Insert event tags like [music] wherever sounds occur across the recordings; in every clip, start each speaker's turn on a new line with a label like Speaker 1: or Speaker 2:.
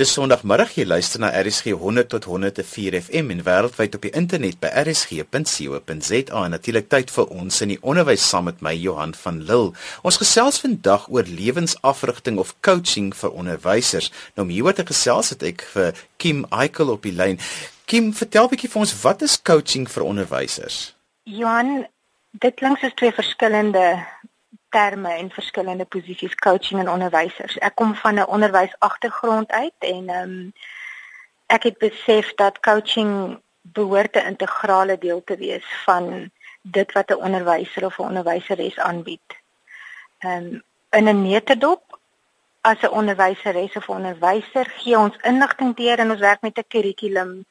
Speaker 1: Dis Sondagmiddag jy luister na RSG 100 tot 104 FM en wêreldwyd op die internet by rsg.co.za en natuurlik tyd vir ons in die onderwys saam met my Johan van Lille. Ons gesels vandag oor lewensafrigting of coaching vir onderwysers. Nou om hieroor te gesels het ek vir Kim Eikel op die lyn. Kim, vertel bietjie vir ons wat is coaching vir onderwysers?
Speaker 2: Johan, dit klink soos twee verskillende terme en verskillende posisies coaching en onderwysers. Ek kom van 'n onderwysagtergrond uit en ehm um, ek het besef dat coaching behoort 'n integrale deel te wees van dit wat 'n onderwyser of 'n onderwyseres aanbied. Ehm um, in 'n netedop as 'n onderwyseres of onderwyser gee ons inligting deur en ons werk met 'n kurrikulum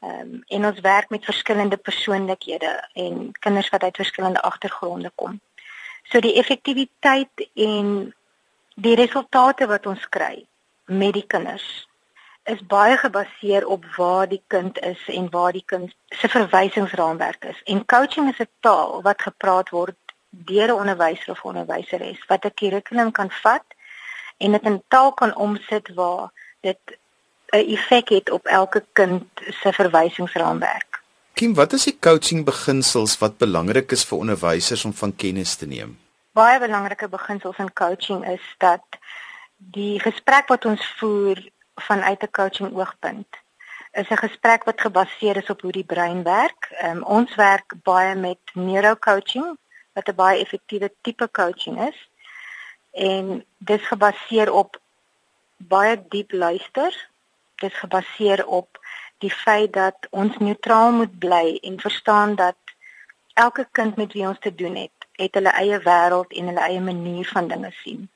Speaker 2: ehm um, en ons werk met verskillende persoonlikhede en kinders wat uit verskillende agtergronde kom. So die effektiwiteit en die resultate wat ons kry met die kinders is baie gebaseer op waar die kind is en waar die kind se verwysingsraamwerk is. En coaching is 'n taal wat gepraat word deur 'n onderwyser of onderwyseres wat 'n kurrikulum kan vat en dit in taal kan omsit waar dit 'n effek het op elke kind se verwysingsraamwerk.
Speaker 1: Kim, wat is die coaching beginsels wat belangrik is vir onderwysers om van kennis te neem?
Speaker 2: Baie belangrike beginsels in coaching is dat die gesprek wat ons voer vanuit 'n coaching oogpunt is 'n gesprek wat gebaseer is op hoe die brein werk. Um, ons werk baie met neurocoaching wat 'n baie effektiewe tipe coaching is. En dit is gebaseer op baie diep luister. Dit is gebaseer op die feit dat ons neutraal moet bly en verstaan dat elke kind met wie ons te doen het, het hulle eie wêreld en hulle eie manier van dinge sien.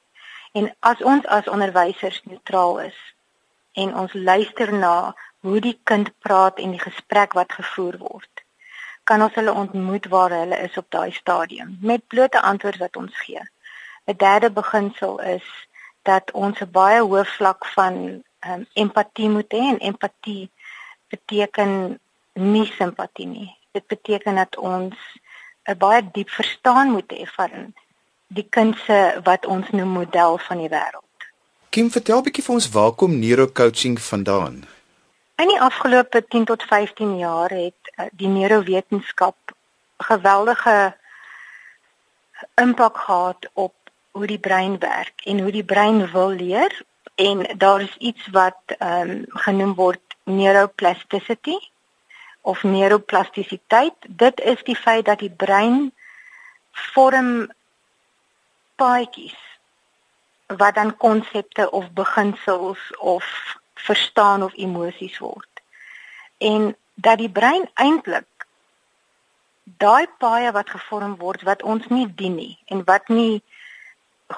Speaker 2: En as ons as onderwysers neutraal is en ons luister na hoe die kind praat en die gesprek wat gevoer word, kan ons hulle ontmoet waar hulle is op daai stadium met blote antwoorde wat ons gee. 'n Derde beginsel is dat ons 'n baie hoë vlak van um, empatie moet hê en empatie beteken nie simpatie nie. Dit beteken dat ons 'n baie diep verstaan moet hê van die kind se wat ons noem model van die wêreld.
Speaker 1: Kim, vertel 'n bietjie vir ons waar kom neurocoaching vandaan?
Speaker 2: In die afgelope 10 tot 15 jaar het uh, die neurowetenskap geweldige impak gehad op hoe die brein werk en hoe die brein wil leer en daar is iets wat ehm um, genoem word neuroplasticity of neuroplastisiteit. Dit is die feit dat die brein vorm paadjies wat dan konsepte of beginsels of verstaan of emosies word. En dat die brein eintlik daai paaie wat gevorm word wat ons nie dien nie en wat nie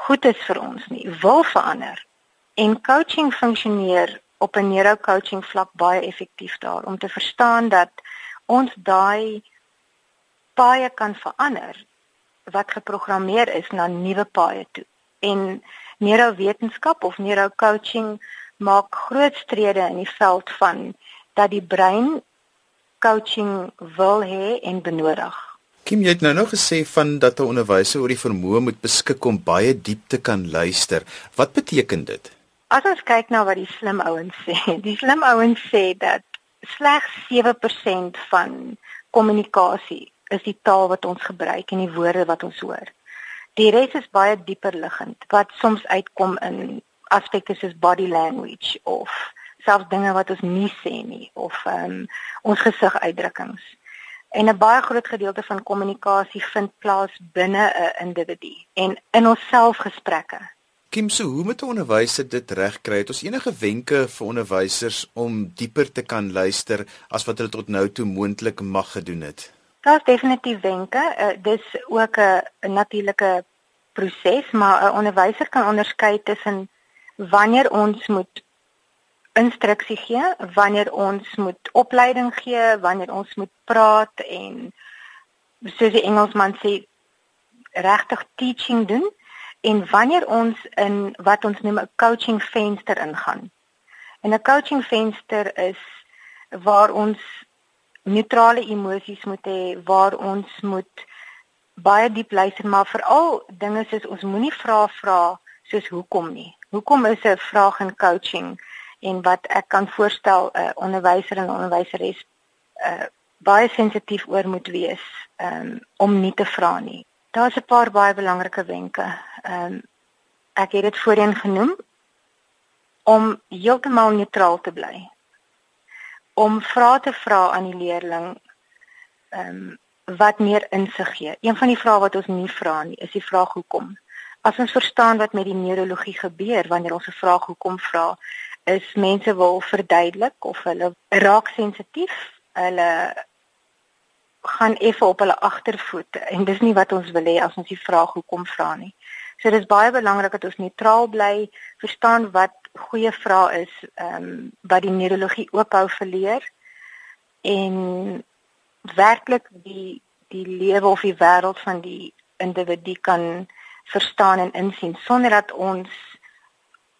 Speaker 2: goed is vir ons nie, wil verander. En coaching funksioneer op 'n neurocoaching vlak baie effektief daar om te verstaan dat ons daai paaie kan verander wat geprogrammeer is na nuwe paaie toe. En neurowetenskap of neurocoaching maak groot strede in die veld van dat die brein coaching wil hê en benodig.
Speaker 1: Kim, jy het nou nog gesê van dat 'n onderwyser oor die vermoë moet beskik om baie diep te kan luister. Wat beteken dit?
Speaker 2: As ons kyk na wat die slim ouens sê, die slim ouens sê dat slegs 7% van kommunikasie is die taal wat ons gebruik en die woorde wat ons hoor. Die res is baie dieper liggend wat soms uitkom in aspekte soos body language of selfs dinge wat ons nie sê nie of um, ons gesigsuitdrukkings. En 'n baie groot gedeelte van kommunikasie vind plaas binne 'n individu en in ons selfgesprekke.
Speaker 1: Kim, so hoe moet 'n onderwyser dit regkry? Het ons enige wenke vir onderwysers om dieper te kan luister as wat hulle tot nou toe moontlik mag gedoen het?
Speaker 2: Daar's definitief wenke. Uh, dis ook 'n natuurlike proses, maar 'n onderwyser kan onderskei tussen wanneer ons moet instruksie gee, wanneer ons moet opleiding gee, wanneer ons moet praat en soos die Engelsman sê regtig teaching doen en wanneer ons in wat ons noem 'n coaching venster ingaan. En 'n coaching venster is waar ons neutrale emosies moet hê, waar ons moet baie diep luister, maar veral dinge soos ons moenie vra vra soos hoekom nie. Hoekom is 'n vraag in coaching en wat ek kan voorstel 'n uh, onderwyser en onderwyseres uh, baie sensitief oor moet wees um, om nie te vra nie. Daar's 'n paar baie belangrike wenke. Um, ek het dit voorheen genoem om heeltemal neutraal te bly. Om vrae te vra aan die leerling ehm um, wat meer insig gee. Een van die vrae wat ons nie vra nie, is die vraag hoekom. As ons verstaan wat met die neurologie gebeur wanneer ons 'n vraag hoekom vra, is mense wil verduidelik of hulle raak sensitief, hulle gaan effe op hulle agtervoet en dis nie wat ons wil hê as ons die vraag hoekom vra nie. So dis baie belangrik dat ons neutraal bly, verstaan wat goeie vrae is, ehm um, wat die neurologie oophou verleer en werklik die die lewe of die wêreld van die individu kan verstaan en insien sonder dat ons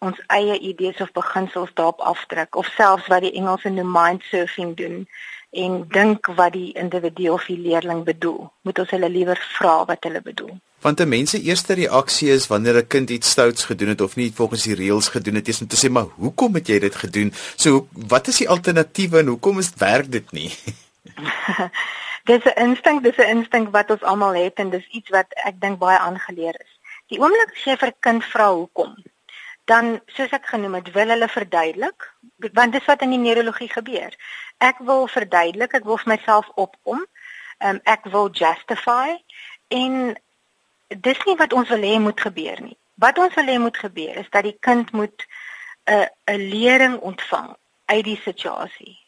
Speaker 2: ons eie idees of beginsels daarop afdruk of selfs wat die Engelse noem mind surfing doen en dink wat die individu of die leerling bedoel. Moet ons hulle liewer vra wat hulle bedoel.
Speaker 1: Want 'n mens se eerste reaksie is wanneer 'n kind iets stouts gedoen het of nie volgens die reëls gedoen het, is om te sê, "Maar hoekom het jy dit gedoen?" So, wat is die alternatiewe en hoekom is werk dit nie? [laughs]
Speaker 2: dis 'n instink, dis 'n instink wat ons almal het en dis iets wat ek dink baie aangeleer is. Die oomblik as jy vir 'n kind vra hoekom, dan soos ek genoem het, wil hulle verduidelik, want dis wat in die neurologie gebeur. Ek wil verduidelik, ek wil vir myself opkom, um, ek wil justify en dis nie wat ons wil hê moet gebeur nie. Wat ons wil hê moet gebeur is dat die kind moet 'n 'n lering ontvang uit die situasie.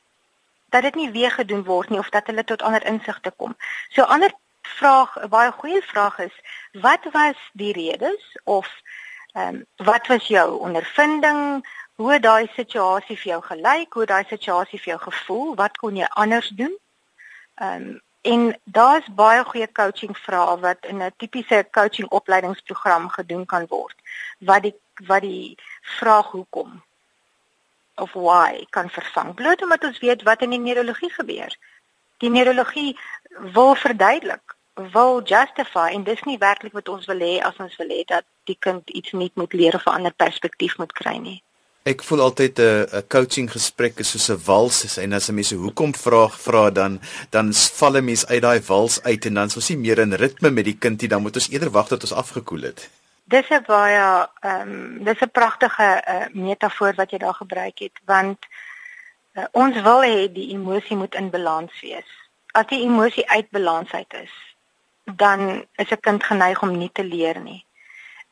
Speaker 2: Dat dit nie weer gedoen word nie of dat hulle tot ander insigte kom. So ander vraag, 'n baie goeie vraag is, wat was die redes of ehm um, wat was jou ondervinding? Hoe daai situasie vir jou gelyk? Hoe daai situasie vir jou gevoel? Wat kon jy anders doen? Ehm um, En daar's baie goeie coaching vrae wat in 'n tipiese coaching opleidingsprogram gedoen kan word. Wat die wat die vraag hoekom of why kan vervang bloot omdat ons weet wat in die neurologie gebeur. Die neurologie wil verduidelik, wil justify en dis nie werklik wat ons wil hê as ons wil hê dat die kind iets nuut moet leer of 'n ander perspektief moet kry nie.
Speaker 1: Ek voel altyd 'n 'n coaching gesprek is soos 'n wals en as 'n mens se hoekom vra vra dan dan val 'n mens uit daai wals uit en dan is ons nie meer in ritme met die kindie dan moet ons eerder wag tot ons afgekoel het.
Speaker 2: Dis 'n baie ehm um, dis 'n pragtige uh, metafoor wat jy daar gebruik het want uh, ons wil hê die emosie moet in balans wees. As die emosie uit balans uit is, dan is 'n kind geneig om nie te leer nie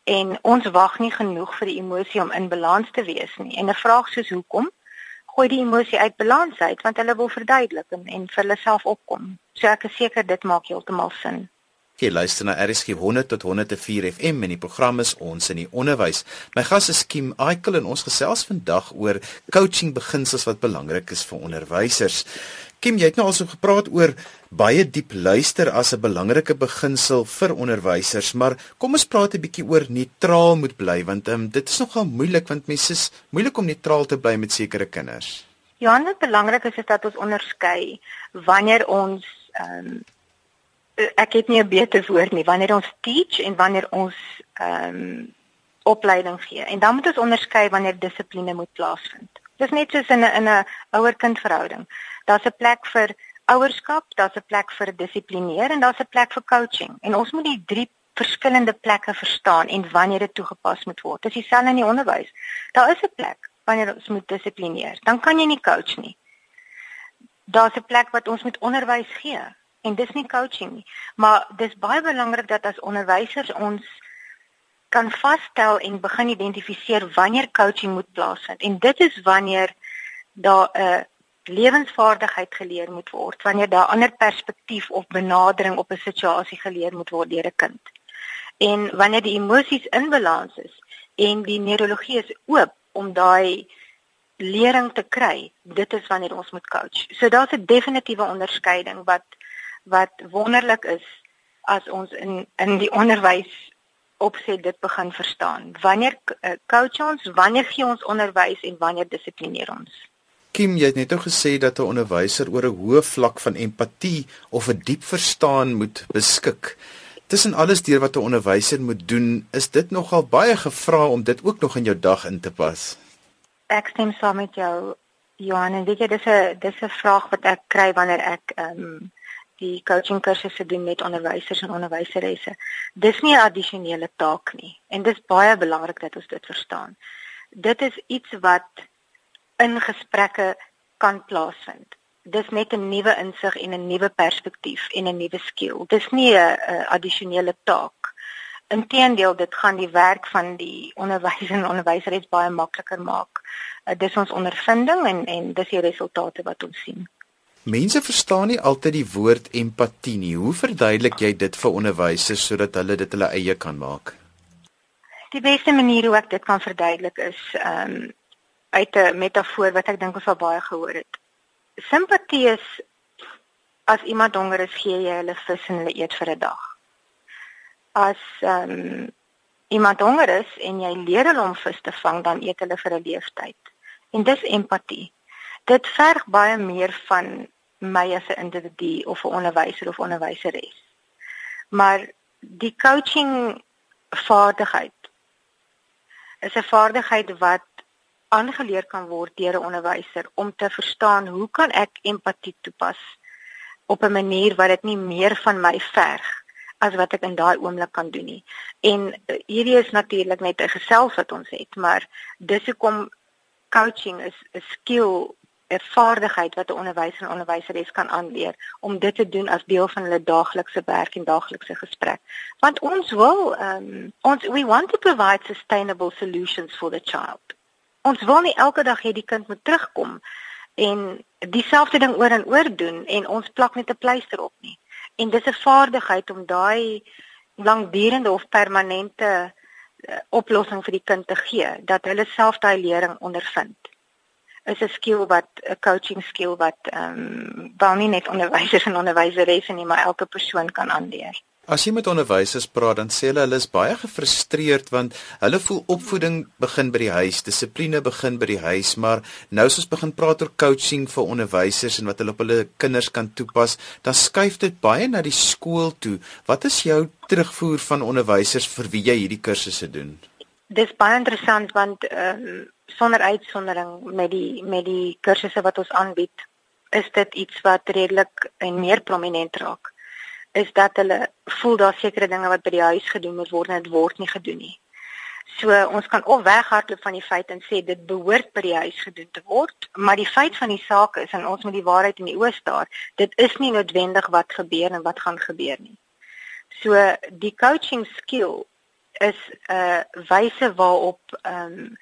Speaker 2: en ons wag nie genoeg vir die emosie om in balans te wees nie. En 'n vraag soos hoekom gooi die emosie uit balans uit want hulle wil verduidelik en, en vir hulle self opkom. So ek is seker dit maak heeltemal sin.
Speaker 1: Jy luister na RSG 100 tot 104 FM en die program is ons in die onderwys. My gas is Kim Aikel en ons gesels vandag oor coaching beginsels wat belangrik is vir onderwysers. Kim, jy het nou al so gepraat oor baie diep luister as 'n belangrike beginsel vir onderwysers, maar kom ons praat 'n bietjie oor neutraal moet bly want um, dit is nogal moeilik want mense is moeilik om neutraal te bly met sekere kinders.
Speaker 2: Ja, dit belangrik is, is dat ons onderskei wanneer ons um, ek het nie 'n beter woord nie, wanneer ons teach en wanneer ons ehm um, opleiding gee. En dan moet ons onderskei wanneer dissipline moet plaasvind. Dis net soos in 'n in 'n ouer-kind verhouding. Daar's 'n plek vir ouerskap, daar's 'n plek vir dissiplineer en daar's 'n plek vir coaching. En ons moet die drie verskillende plekke verstaan en wanneer dit toegepas moet word. Dis dieselfde in die onderwys. Daar is 'n plek wanneer ons moet dissiplineer. Dan kan jy nie coach nie. Daar's 'n plek wat ons moet onderwys gee en dis nie coaching nie. Maar dis baie belangrik dat as onderwysers ons kan vasstel en begin identifiseer wanneer coaching moet plaasvind. En dit is wanneer daar 'n lewensvaardigheid geleer moet word wanneer daar 'n ander perspektief of benadering op 'n situasie geleer moet word deur 'n kind. En wanneer die emosies in balans is en die neurologie is oop om daai lering te kry, dit is wanneer ons moet coach. So daar's 'n definitiewe onderskeiding wat wat wonderlik is as ons in in die onderwys opset dit begin verstaan. Wanneer uh, coach ons, wanneer gee ons onderwys en wanneer dissiplineer ons?
Speaker 1: Kim, jy het net nou gesê dat 'n onderwyser oor 'n hoë vlak van empatie of 'n diep verstaan moet beskik. Tussen alles deur wat 'n onderwyser moet doen, is dit nogal baie gevra om dit ook nog in jou dag in te pas.
Speaker 2: Ek stem saam met jou Johan en weet jy dis 'n dis 'n vraag wat ek kry wanneer ek ehm um, die coaching kursusse doen met onderwysers en onderwyseresse. Dis nie 'n addisionele taak nie en dis baie belangrik dat ons dit verstaan. Dit is iets wat in gesprekke kan plaasvind. Dis net 'n nuwe insig en 'n nuwe perspektief en 'n nuwe skill. Dis nie 'n addisionele taak. Inteendeel, dit gaan die werk van die onderwyser en onderwyseres baie makliker maak. Uh, dis ons ondervinding en en dis die resultate wat ons sien.
Speaker 1: Mense verstaan nie altyd die woord empatie nie. Hoe verduidelik jy dit vir onderwysers sodat hulle dit hulle eie kan maak?
Speaker 2: Die beste manier hoe ek dit kan verduidelik is ehm um, uit 'n metafoor wat ek dink ons al baie gehoor het. Simpatie is as iemand honger is, gee jy hulle vis en hulle eet vir 'n dag. As ehm um, iemand honger is en jy leer hulle om vis te vang, dan eet hulle vir 'n leeftyd. En dis empatie. Dit verg baie meer van my as 'n individu of 'n onderwyser of onderwyseres. Maar die coaching vaardigheid is 'n vaardigheid wat aangeleer kan word deur 'n onderwyser om te verstaan hoe kan ek empatie toepas op 'n manier wat dit nie meer van my verg as wat ek in daai oomblik kan doen nie. En uh, hierdie is natuurlik net 'n gesels wat ons het, maar dis hoekom coaching is 'n skill 'n vaardigheid wat 'n onderwyser en onderwyseres kan aanleer om dit te doen as deel van hulle daaglikse werk en daaglikse gesprek. Want ons wil um, ons we want to provide sustainable solutions for the child ons wil nie elke dag hê die kind moet terugkom en dieselfde ding oor en oor doen en ons plak net 'n pleister op nie. En dis 'n vaardigheid om daai langdurende of permanente uh, oplossing vir die kind te gee dat hulle self daai lering ondervind. Is 'n skill wat 'n coaching skill wat ehm um, wel nie net onderwysers en onderwyseresse nie, maar elke persoon kan aanleer.
Speaker 1: As jy met onderwysers praat, dan sê hulle hulle is baie gefrustreerd want hulle voel opvoeding begin by die huis, dissipline begin by die huis, maar nou as ons begin praat oor coaching vir onderwysers en wat hulle op hulle kinders kan toepas, dan skuif dit baie na die skool toe. Wat is jou terugvoer van onderwysers vir wie jy hierdie kursusse doen?
Speaker 2: Dis baie interessant want ehm um, sonder uitsondering met die met die kursusse wat ons aanbied, is dit iets wat redelik en meer prominent raak is dat hulle voel daar sekere dinge wat by die huis gedoen moet word en dit word nie gedoen nie. So ons kan of weghardloop van die feit en sê dit behoort by die huis gedoen te word, maar die feit van die saak is en ons moet die waarheid in die oë staar, dit is nie noodwendig wat gebeur en wat gaan gebeur nie. So die coaching skill is 'n uh, wyse waarop ehm um,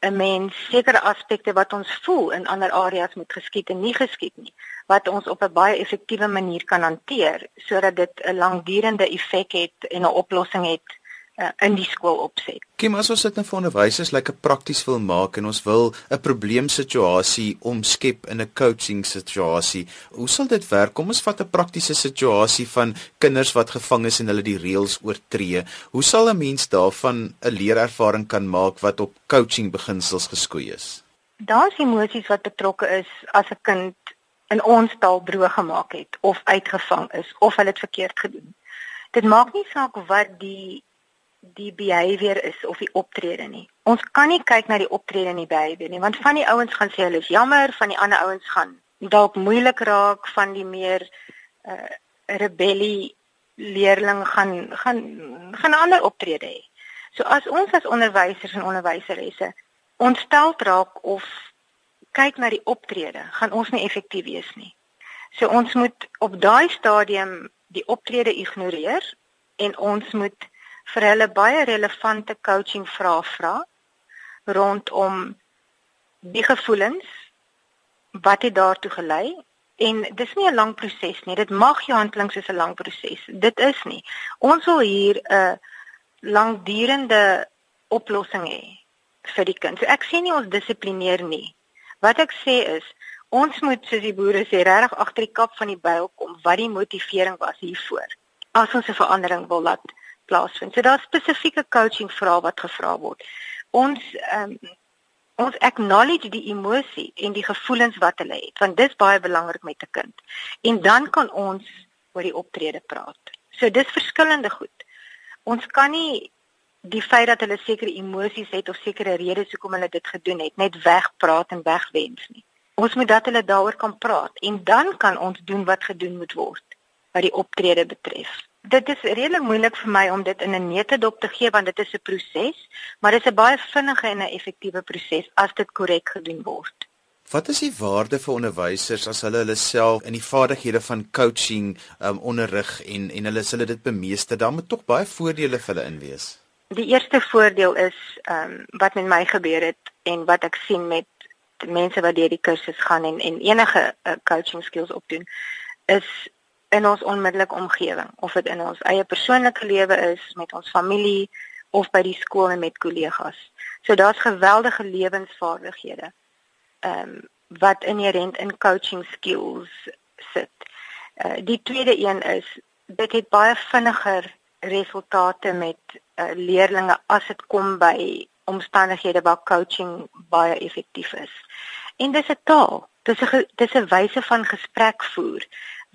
Speaker 2: 'n mens sekere aspekte wat ons voel in ander areas moet geskied en nie geskied nie wat ons op 'n baie effektiewe manier kan hanteer sodat dit 'n langdurende effek het en 'n oplossing het uh, in die skool opset.
Speaker 1: Kim, as ons dit nou vir onderwysers 'n prakties wil maak en ons wil 'n probleemsituasie omskep in 'n coaching situasie, hoe sal dit werk? Kom ons vat 'n praktiese situasie van kinders wat gevang is en hulle die reëls oortree. Hoe sal 'n mens daarvan 'n leerervaring kan maak wat op coaching beginsels geskoei is?
Speaker 2: Daar's emosies wat betrokke is as 'n kind in ons taal droog gemaak het of uitgevang is of hulle dit verkeerd gedoen. Dit maak nie saak wat die die behavior is of die optrede nie. Ons kan nie kyk na die optrede en die behavior nie, want van die ouens gaan sê hulle is jammer, van die ander ouens gaan dalk moeilik raak van die meer uh rebellie leerling gaan gaan gaan 'n ander optrede hê. So as ons as onderwysers en onderwyseresse ontstel raak of kyk na die optrede, gaan ons nie effektief wees nie. So ons moet op daai stadium die optrede ignoreer en ons moet vir hulle baie relevante coaching vrae vra rondom die gevoelens wat het daartoe gelei? En dis nie 'n lang proses nie. Dit mag jou handeling soos 'n lang proses dit is nie. Ons wil hier 'n langdurende oplossing hê vir die kind. So ek sê nie ons dissiplineer nie. Wat ek sê is ons moet soos die boere sê regtig agter die kap van die byl kom wat die motivering was hiervoor. As ons 'n verandering wil laat plaasvind. So daar's spesifieke coaching vrae wat gevra word. Ons ehm um, ons acknowledge die emosie en die gevoelens wat hulle het, want dis baie belangrik met 'n kind. En dan kan ons oor die optrede praat. So dis verskillende goed. Ons kan nie die feit dat hulle sekere emosies het of sekere redes hoekom hulle dit gedoen het, net wegpraat en wegwens nie. Ons moet dat hulle daaroor kan praat en dan kan ons doen wat gedoen moet word wat die optrede betref. Dit is redelik moeilik vir my om dit in 'n netedop te gee want dit is 'n proses, maar dit is 'n baie vinnige en 'n effektiewe proses as dit korrek gedoen word.
Speaker 1: Wat is die waarde vir onderwysers as hulle hulle self in die vaardighede van coaching um, onderrig en en hulle hulle dit bemeester, dan moet tog baie voordele vir hulle inwees.
Speaker 2: Die eerste voordeel is ehm um, wat met my gebeur het en wat ek sien met mense wat deur die kursus gaan en en enige uh, coaching skills opdoen is in ons onmiddellike omgewing of dit in ons eie persoonlike lewe is met ons familie of by die skool en met kollegas. So daar's geweldige lewensvaardighede ehm um, wat inherent in coaching skills sit. Uh, die tweede een is dit het baie vinniger resultate met uh, leerdlinge as dit kom by omstandighede waar coaching baie effektief is. En dis 'n taal. Dis 'n dis 'n wyse van gesprek voer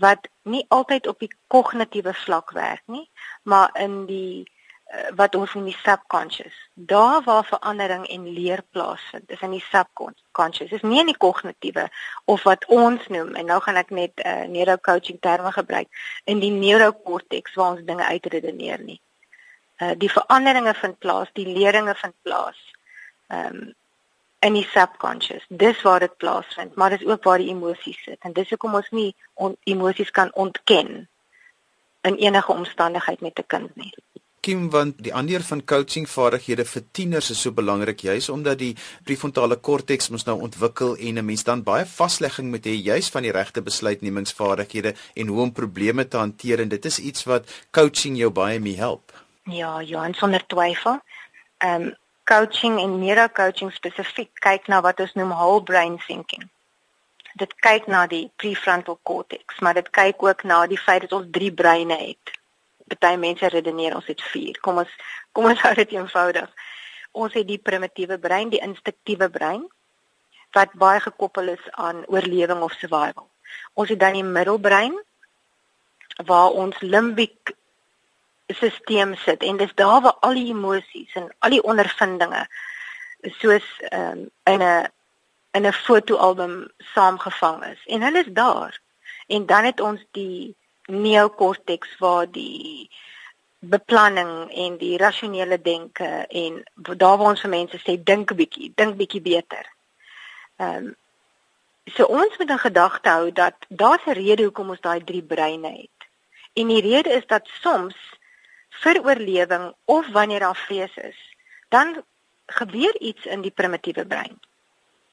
Speaker 2: wat nie altyd op die kognitiewe vlak werk nie, maar in die uh, wat ons in die subconscious. Daar waar verandering en leer plaasvind, is in die subconscious. Dis nie in die kognitiewe of wat ons noem en nou gaan ek net uh, neurocoaching terme gebruik in die neurokorteks waar ons dinge uitredeneer nie. Uh, die veranderinge vind plaas, die leringe vind plaas. Ehm um, in die subconscious. Dis waar dit plaasvind, maar dis ook waar die emosies sit. En dis hoekom ons nie emosies kan ontken in enige omstandigheid met 'n kind nie.
Speaker 1: Kim want die ander van coaching vaardighede vir tieners is so belangrik juis omdat die prefrontale korteks mos nou ontwikkel en 'n mens dan baie vaslegging moet hê juis van die regte besluitnemingsvaardighede en hoe om probleme te hanteer en dit is iets wat coaching jou baie mee help.
Speaker 2: Ja, ja, en sonder twyfel. Ehm um, coaching en neurocoaching spesifiek kyk na wat ons noem whole brain thinking. Dit kyk na die prefrontal cortex, maar dit kyk ook na die feit dat ons drie breine het baie mense redeneer ons het 4. Kom ons kom ons [laughs] hou dit eenvoudig. Ons het die primitiewe brein, die instinktiewe brein wat baie gekoppel is aan oorlewing of survival. Ons het dan die middelbrein waar ons limbiek stelsel sit en dis daar waar al die emosies en al die ondervindinge soos um, in 'n in 'n fotoalbum saamgevang is en hulle is daar. En dan het ons die neokorteks waar die beplanning en die rasionele denke en daar waar ons vir mense sê dink 'n bietjie, dink bietjie beter. Ehm um, so ons moet in gedagte hou dat daar's 'n rede hoekom ons daai drie breine het. En die rede is dat soms vir oorlewing of wanneer daar vrees is, dan gebeur iets in die primitiewe brein.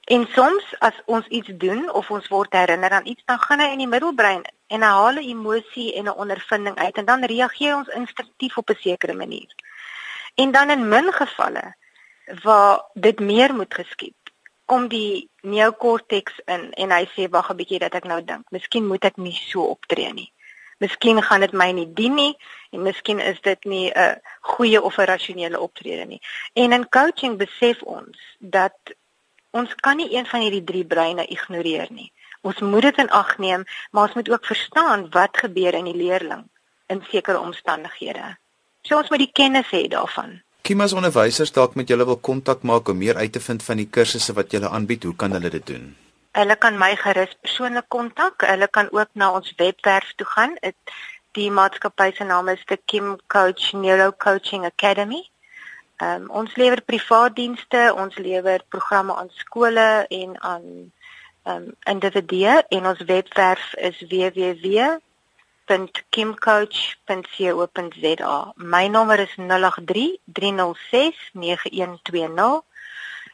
Speaker 2: En soms as ons iets doen of ons word herinner aan iets, dan gaan hy in die middelbrein en hy haal 'n emosie en 'n ondervinding uit en dan reageer ons instinktief op 'n sekere manier. En dan in min gevalle waar dit meer moet geskied, kom die neokorteks in en hy sê wag 'n bietjie dat ek nou dink. Miskien moet ek nie so optree nie. Miskien gaan dit my nie dien nie en miskien is dit nie 'n goeie of 'n rasionele optrede nie. En in coaching besef ons dat ons kan nie een van hierdie drie breine ignoreer nie. Ons moet dit in ag neem, maar ons moet ook verstaan wat gebeur in die leerling in sekere omstandighede. So ons moet die kennis hê daarvan.
Speaker 1: Kimas onderwysers dalk met julle wil kontak maak om meer uit te vind van die kursusse wat julle aanbied, hoe kan hulle dit doen?
Speaker 2: Hulle kan my gerus persoonlik kontak. Hulle kan ook na ons webwerf toe gaan. Die maatskappy se naam is The Kim Coach Neuro Coaching Academy. Ehm um, ons lewer privaat dienste, ons lewer programme aan skole en aan ehm um, individue en ons webwerf is www.kimcoach.co.za. My nommer is 083 306 9120.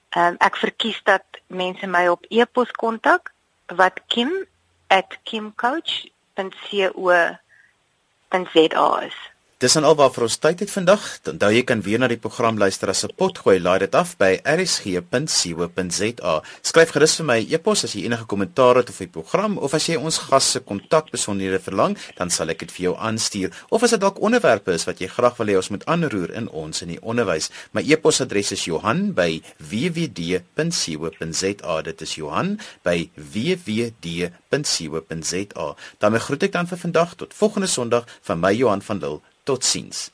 Speaker 2: Ehm um, ek verkies dat mense my op e-pos kontak wat kim@kimcoach.co.za is.
Speaker 1: Dis dan alwaar vir ons tyd het vandag. Onthou jy kan weer na die program luister as 'n potgooi. Laai dit af by rsg.co.za. Skryf gerus vir my e-pos as jy enige kommentaar het op die program of as jy ons gas se kontakbesonderhede verlang, dan sal ek dit vir jou aanstuur. Of as dit dalk onderwerpe is wat jy graag wil hê ons moet aanroer in ons in die onderwys. My e-posadres is Johan@wwd.co.za. Dit is Johan by wwd.co.za. Dan groet ek dan vir vandag tot volgende Sondag van my Johan van Lille. Totsiens.